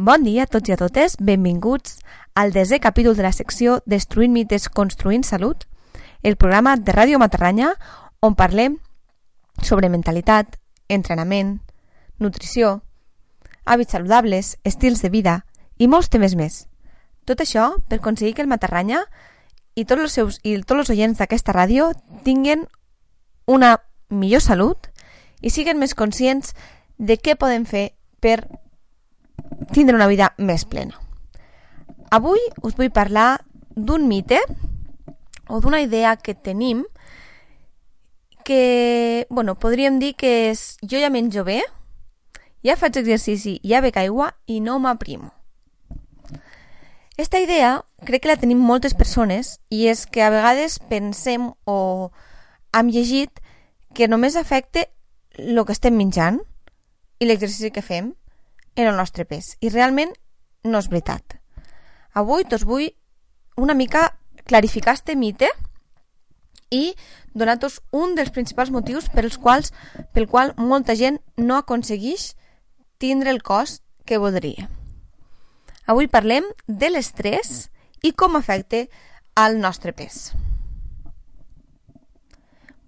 Bon dia a tots i a totes, benvinguts al desè capítol de la secció Destruint mites, construint salut, el programa de Ràdio Matarranya on parlem sobre mentalitat, entrenament, nutrició, hàbits saludables, estils de vida i molts temes més. Tot això per aconseguir que el Matarranya i tots els, seus, i tots els oients d'aquesta ràdio tinguen una millor salut i siguen més conscients de què podem fer per tindre una vida més plena. Avui us vull parlar d'un mite o d'una idea que tenim que, bueno, podríem dir que és jo ja menjo bé, ja faig exercici, ja bec aigua i no m'aprimo. Esta idea crec que la tenim moltes persones i és que a vegades pensem o hem llegit que només afecta el que estem menjant i l'exercici que fem en el nostre pes. I realment no és veritat. Avui us vull una mica clarificar este mite i donar-vos un dels principals motius pels quals, pel qual molta gent no aconsegueix tindre el cos que voldria. Avui parlem de l'estrès i com afecta al nostre pes.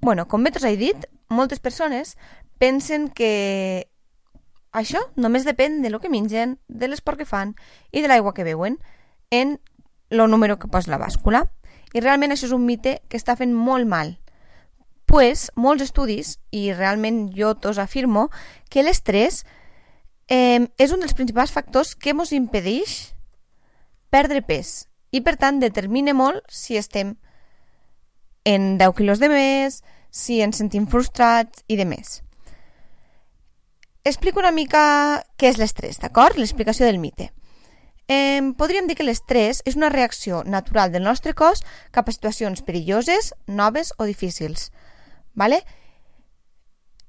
Bueno, com bé us he dit, moltes persones pensen que això només depèn de lo que mengen, de l'esport que fan i de l'aigua que beuen en el número que posa la bàscula. I realment això és un mite que està fent molt mal. Pues molts estudis, i realment jo tos afirmo, que l'estrès eh, és un dels principals factors que ens impedeix perdre pes i per tant determina molt si estem en 10 quilos de més, si ens sentim frustrats i de més. Explico una mica què és l'estrès, d'acord? L'explicació del mite. Eh, podríem dir que l'estrès és una reacció natural del nostre cos cap a situacions perilloses, noves o difícils. Vale?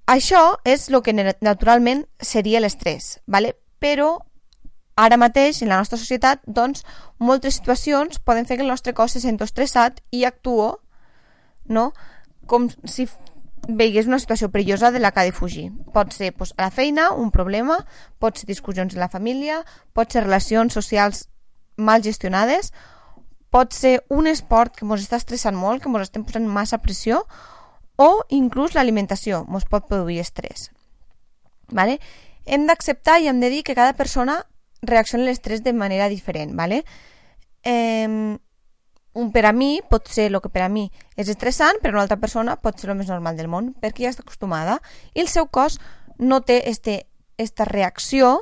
Això és el que naturalment seria l'estrès, vale? però ara mateix, en la nostra societat, doncs, moltes situacions poden fer que el nostre cos se senti estressat i actuo no? com si veigués una situació perillosa de la que ha de fugir. Pot ser doncs, a la feina, un problema, pot ser discussions en la família, pot ser relacions socials mal gestionades, pot ser un esport que ens està estressant molt, que ens estem posant massa pressió, o inclús l'alimentació ens pot produir estrès. Vale? Hem d'acceptar i hem de dir que cada persona reacciona a l'estrès de manera diferent. Vale? Eh, un per a mi pot ser el que per a mi és estressant, però una altra persona pot ser el més normal del món, perquè ja està acostumada i el seu cos no té este, esta reacció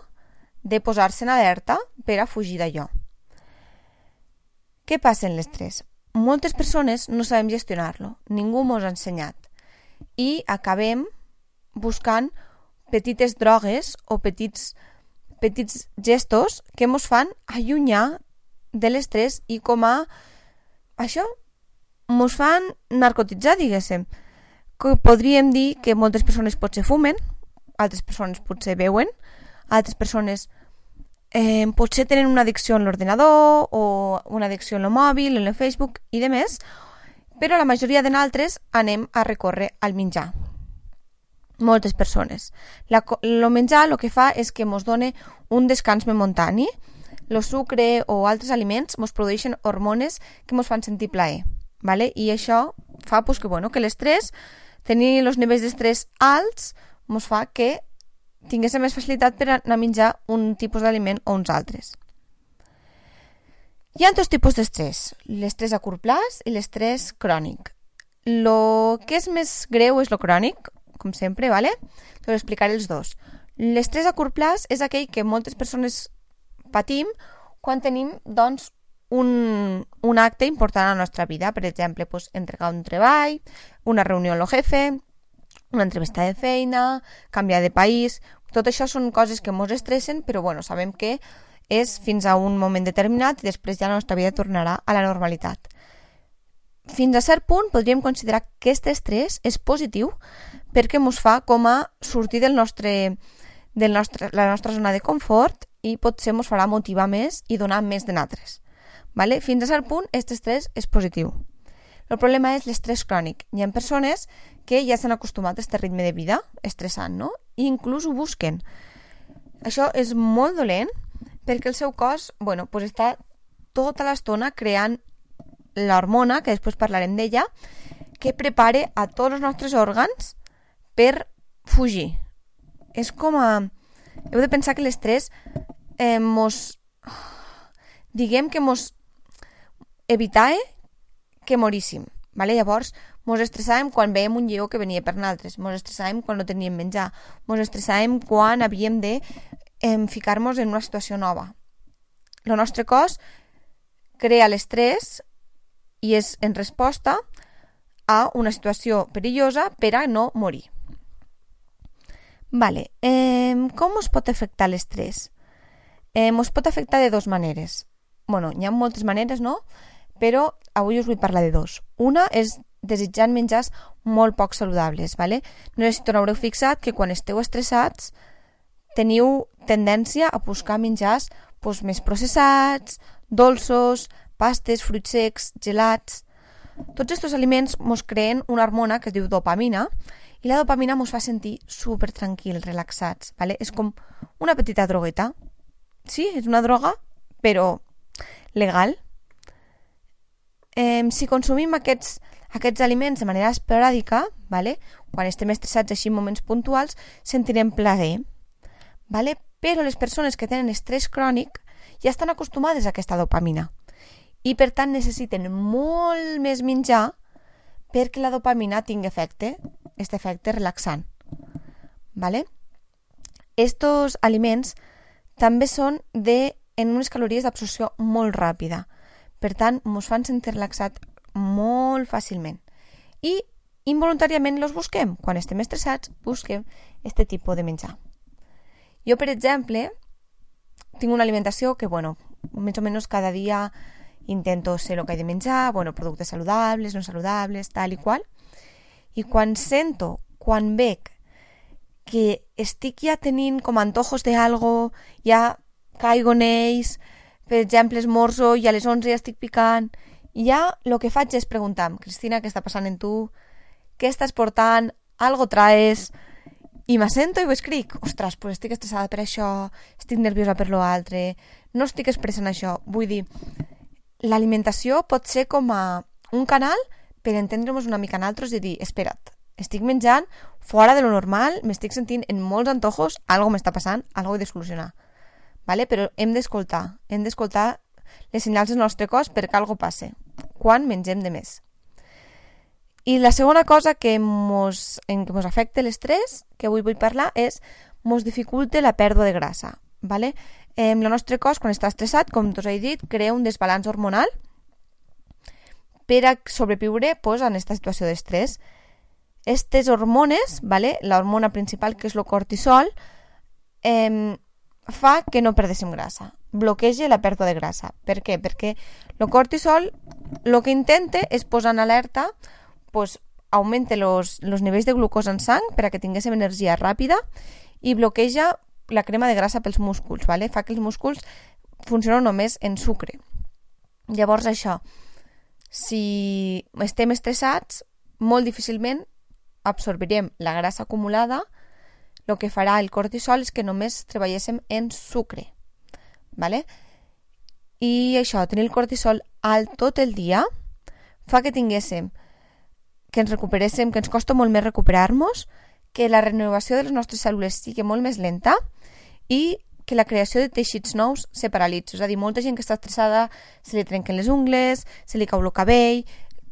de posar-se en alerta per a fugir d'allò. Què passa en l'estrès? Moltes persones no sabem gestionar-lo, ningú mos ha ensenyat i acabem buscant petites drogues o petits, petits gestos que mos fan allunyar de l'estrès i com a això mos fan narcotitzar, diguéssim. Que podríem dir que moltes persones potser fumen, altres persones potser beuen, altres persones eh, potser tenen una addicció en l'ordenador o una addicció en el mòbil, en el Facebook i de més, però la majoria de nosaltres anem a recórrer al menjar. Moltes persones. La, el menjar el que fa és que ens dona un descans momentani, el sucre o altres aliments ens produeixen hormones que ens fan sentir plaer. ¿vale? I això fa pues, que, bueno, que l'estrès, tenir els nivells d'estrès alts, ens fa que tingués més facilitat per anar a menjar un tipus d'aliment o uns altres. Hi ha dos tipus d'estrès, l'estrès a curt plaç i l'estrès crònic. Lo que és més greu és lo crònic, com sempre, ¿vale? Te explicaré els dos. L'estrès a curt plaç és aquell que moltes persones patim quan tenim doncs, un, un acte important a la nostra vida, per exemple, pues, entregar un treball, una reunió amb el jefe, una entrevista de feina, canviar de país... Tot això són coses que ens estressen, però bueno, sabem que és fins a un moment determinat i després ja la nostra vida tornarà a la normalitat. Fins a cert punt podríem considerar que aquest estrès és positiu perquè ens fa com a sortir del nostre, del nostre, la nostra zona de confort i potser ens farà motivar més i donar més de natres. Vale? Fins a cert punt, aquest estrès és positiu. El problema és l'estrès crònic. Hi ha persones que ja s'han acostumat a aquest ritme de vida estressant, no? I inclús ho busquen. Això és molt dolent perquè el seu cos bueno, pues està tota l'estona creant l'hormona, que després parlarem d'ella, que prepare a tots els nostres òrgans per fugir. És com a... Heu de pensar que l'estrès eh, mos... Diguem que mos evitava que moríssim. Vale? Llavors, mos estressàvem quan veiem un lleó que venia per nosaltres, mos estressàvem quan no teníem menjar, mos estressàvem quan havíem de eh, ficar-nos en una situació nova. El nostre cos crea l'estrès i és en resposta a una situació perillosa per a no morir. Vale. Eh, com us pot afectar l'estrès? Eh, us pot afectar de dues maneres. bueno, hi ha moltes maneres, no? Però avui us vull parlar de dos. Una és desitjant menjars molt poc saludables, vale? No sé si t'ho haureu fixat que quan esteu estressats teniu tendència a buscar menjars doncs, més processats, dolços, pastes, fruits secs, gelats... Tots aquests aliments ens creen una hormona que es diu dopamina i la dopamina ens fa sentir super tranquils, relaxats. ¿vale? És com una petita drogueta. Sí, és una droga, però legal. Eh, si consumim aquests, aquests aliments de manera esporàdica, ¿vale? quan estem estressats així en moments puntuals, sentirem plaer. ¿vale? Però les persones que tenen estrès crònic ja estan acostumades a aquesta dopamina i per tant necessiten molt més menjar perquè la dopamina tingui efecte, aquest efecte relaxant. ¿Vale? Estos aliments també són de, en unes calories d'absorció molt ràpida. Per tant, ens fan sentir relaxat molt fàcilment. I involuntàriament los busquem. Quan estem estressats, busquem aquest tipus de menjar. Jo, per exemple, tinc una alimentació que, bueno, més o menys cada dia intento ser el que he de menjar, bueno, productes saludables, no saludables, tal i qual. I quan sento, quan veig que estic ja tenint com antojos de algo, ja caigo en ells, per exemple, esmorzo i a les 11 ja estic picant, ja el que faig és preguntar Cristina, què està passant en tu? Què estàs portant? Algo traes? I m'assento i ho escric. Ostres, pues estic estressada per això, estic nerviosa per lo altre, no estic expressant això. Vull dir, l'alimentació pot ser com a un canal per entendre'ns una mica en altres i dir, espera't, estic menjant fora de lo normal, m'estic sentint en molts antojos, algo m'està passant, algo he de solucionar. Vale? Però hem d'escoltar, hem d'escoltar les senyals del nostre cos perquè algo passe, quan mengem de més. I la segona cosa que mos, en què ens afecta l'estrès, que avui vull parlar, és mos dificulte la pèrdua de grassa. Vale? Eh, el nostre cos, quan està estressat, com us he dit, crea un desbalanç hormonal per a sobreviure pues, en aquesta situació d'estrès. Aquestes hormones, vale? l'hormona principal, que és el cortisol, eh, fa que no perdéssim grassa, bloqueja la pèrdua de grassa. Per què? Perquè el cortisol el que intenta és posar en alerta, pues, augmenta els nivells de glucosa en sang per a que tinguéssim energia ràpida i bloqueja la crema de grassa pels músculs, ¿vale? fa que els músculs funcionen només en sucre. Llavors això, si estem estressats, molt difícilment absorbirem la grassa acumulada, el que farà el cortisol és que només treballéssim en sucre. ¿vale? I això, tenir el cortisol alt tot el dia, fa que tinguéssim, que ens recuperéssim, que ens costa molt més recuperar-nos, que la renovació de les nostres cèl·lules sigui molt més lenta i que la creació de teixits nous se paralitza. És a dir, molta gent que està estressada se li trenquen les ungles, se li cau el cabell,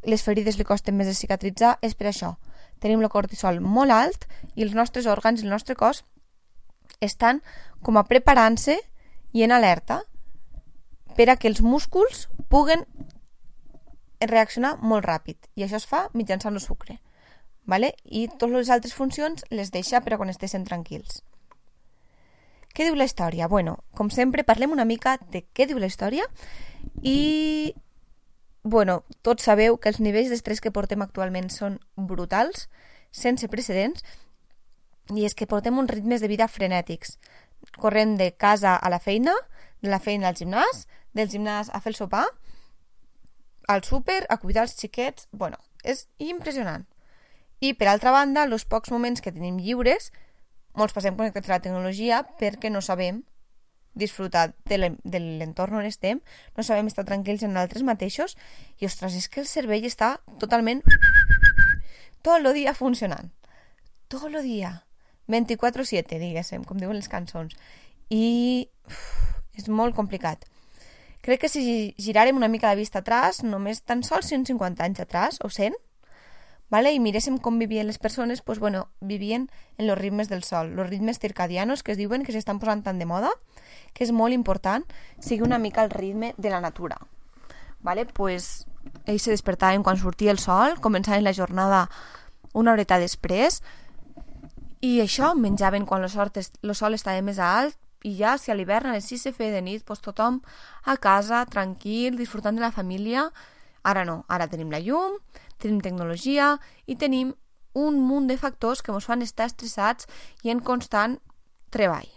les ferides li costen més de cicatritzar, és per això. Tenim el cortisol molt alt i els nostres òrgans, el nostre cos, estan com a preparant-se i en alerta per a que els músculs puguen reaccionar molt ràpid. I això es fa mitjançant el sucre vale? i totes les altres funcions les deixa per a quan estiguin tranquils. Què diu la història? Bueno, com sempre, parlem una mica de què diu la història i, bueno, tots sabeu que els nivells d'estrès que portem actualment són brutals, sense precedents, i és que portem uns ritmes de vida frenètics. Corrent de casa a la feina, de la feina al gimnàs, del gimnàs a fer el sopar, al súper, a cuidar els xiquets... Bueno, és impressionant. I, per altra banda, els pocs moments que tenim lliures, molts passem connectats a la tecnologia perquè no sabem disfrutar de l'entorn on estem, no sabem estar tranquils en altres mateixos i, ostres, és que el cervell està totalment tot el dia funcionant. Tot el dia. 24-7, diguéssim, com diuen les cançons. I uf, és molt complicat. Crec que si giràrem una mica la vista atrás, només tan sols 150 anys atrás, o 100, ¿vale? y miréssim com vivien les persones, pues bueno, vivien en los ritmes del sol, los ritmes circadianos que es diuen que s'estan posant tan de moda, que és molt important sigui una mica el ritme de la natura. ¿vale? Pues ells se despertaven quan sortia el sol, començaven la jornada una horeta després, i això, menjaven quan el sol, el sol estava més alt, i ja, si a l'hivern a les 6 se feia de nit, pues tothom a casa, tranquil, disfrutant de la família. Ara no, ara tenim la llum, tenim tecnologia i tenim un munt de factors que ens fan estar estressats i en constant treball.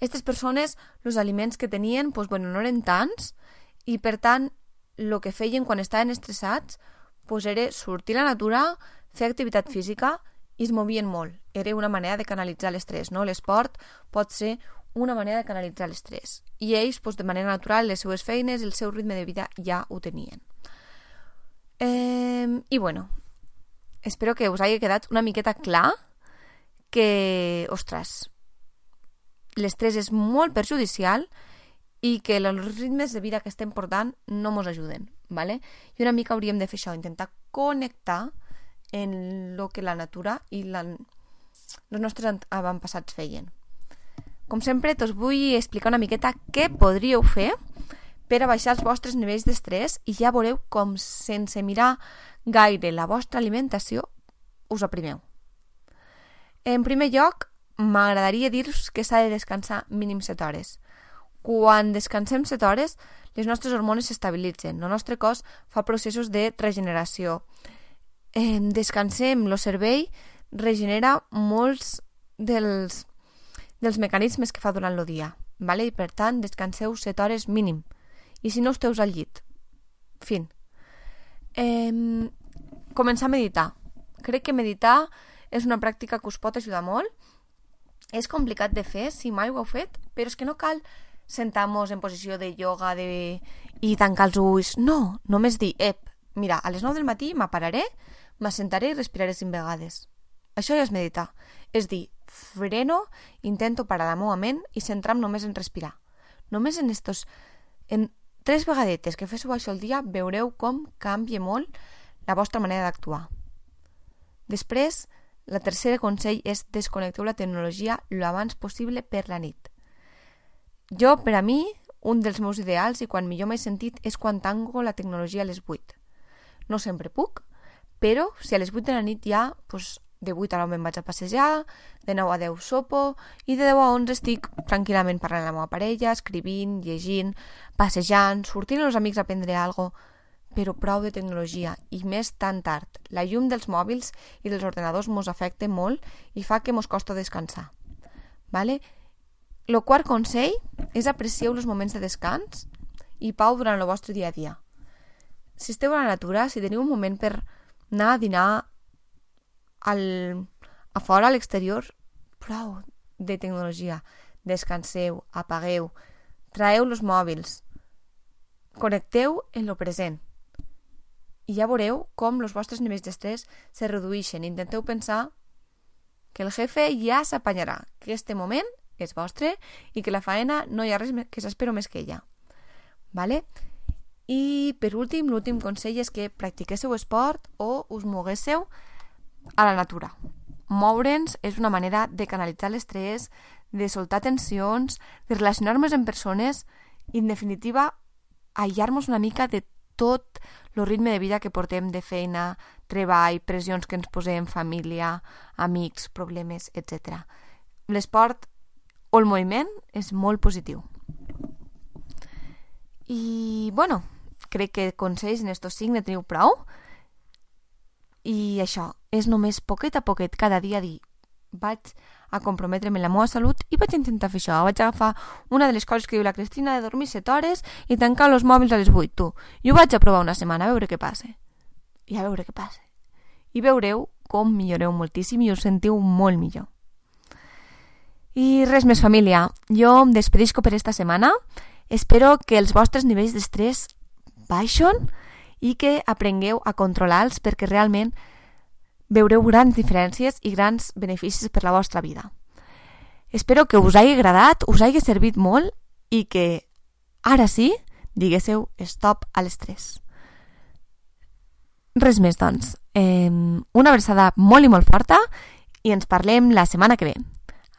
Aquestes persones, els aliments que tenien, doncs, bueno, no eren tants i, per tant, el que feien quan estaven estressats doncs, era sortir a la natura, fer activitat física i es movien molt. Era una manera de canalitzar l'estrès, no? L'esport pot ser una manera de canalitzar l'estrès. I ells, doncs, de manera natural, les seues feines, el seu ritme de vida ja ho tenien. Eh, I bueno, espero que us hagi quedat una miqueta clar que, ostres, l'estrès és molt perjudicial i que els ritmes de vida que estem portant no ens ajuden, ¿vale? I una mica hauríem de fer això, intentar connectar en lo que la natura i la, els nostres avantpassats feien. Com sempre, us vull explicar una miqueta què podríeu fer per a baixar els vostres nivells d'estrès i ja veureu com sense mirar gaire la vostra alimentació us aprimeu. En primer lloc, m'agradaria dir-vos que s'ha de descansar mínim 7 hores. Quan descansem 7 hores, les nostres hormones s'estabilitzen, el nostre cos fa processos de regeneració. Eh, descansem, el cervell regenera molts dels, dels mecanismes que fa durant el dia, vale? i per tant descanseu 7 hores mínim i si no esteu al llit. Fin. Eh, començar a meditar. Crec que meditar és una pràctica que us pot ajudar molt. És complicat de fer, si mai ho heu fet, però és que no cal sentar-nos en posició de yoga de... i tancar els ulls. No, només dir, ep, mira, a les 9 del matí m'apararé, m'assentaré i respiraré 5 vegades. Això ja és meditar. És dir, freno, intento parar la meva ment i centrar-me només en respirar. Només en estos... en tres vegades que féssiu això el dia veureu com canvia molt la vostra manera d'actuar. Després, la tercera consell és desconnecteu la tecnologia lo abans possible per la nit. Jo, per a mi, un dels meus ideals i quan millor m'he sentit és quan tango la tecnologia a les 8. No sempre puc, però si a les 8 de la nit ja, pues, de 8 a 9 me'n vaig a passejar, de 9 a 10 sopo i de 10 a 11 estic tranquil·lament parlant amb la meva parella, escrivint, llegint, passejant, sortint amb els amics a prendre alguna cosa, però prou de tecnologia i més tan tard. La llum dels mòbils i dels ordenadors mos afecta molt i fa que mos costa descansar. Vale? El quart consell és aprecieu els moments de descans i pau durant el vostre dia a dia. Si esteu a la natura, si teniu un moment per anar a dinar al, a fora, a l'exterior, prou de tecnologia. Descanseu, apagueu, traeu els mòbils, connecteu en lo present. I ja veureu com els vostres nivells d'estrès se redueixen. Intenteu pensar que el jefe ja s'apanyarà, que este moment és vostre i que la faena no hi ha res que s'espero més que ella. Vale? I per últim, l'últim consell és que practiquéssiu esport o us moguéssiu a la natura. Moure'ns és una manera de canalitzar l'estrès, de soltar tensions, de relacionar-nos amb persones i, en definitiva, aïllar-nos una mica de tot el ritme de vida que portem de feina, treball, pressions que ens posem, família, amics, problemes, etc. L'esport o el moviment és molt positiu. I, bueno, crec que consells en estos cinc ne teniu prou. I això, és només poquet a poquet cada dia dir vaig a comprometre'm en la meva salut i vaig intentar fer això. Vaig agafar una de les coses que diu la Cristina de dormir 7 hores i tancar els mòbils a les 8, tu. I ho vaig a provar una setmana, a veure què passa. I a veure què passa. I veureu com milloreu moltíssim i us sentiu molt millor. I res més, família. Jo em despedisco per esta setmana. Espero que els vostres nivells d'estrès baixen i que aprengueu a controlar-los perquè realment veureu grans diferències i grans beneficis per la vostra vida. Espero que us hagi agradat, us hagi servit molt i que ara sí diguéssiu stop a l'estrès. Res més, doncs. Eh, una abraçada molt i molt forta i ens parlem la setmana que ve.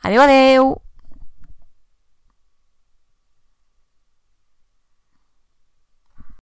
Adeu, adeu!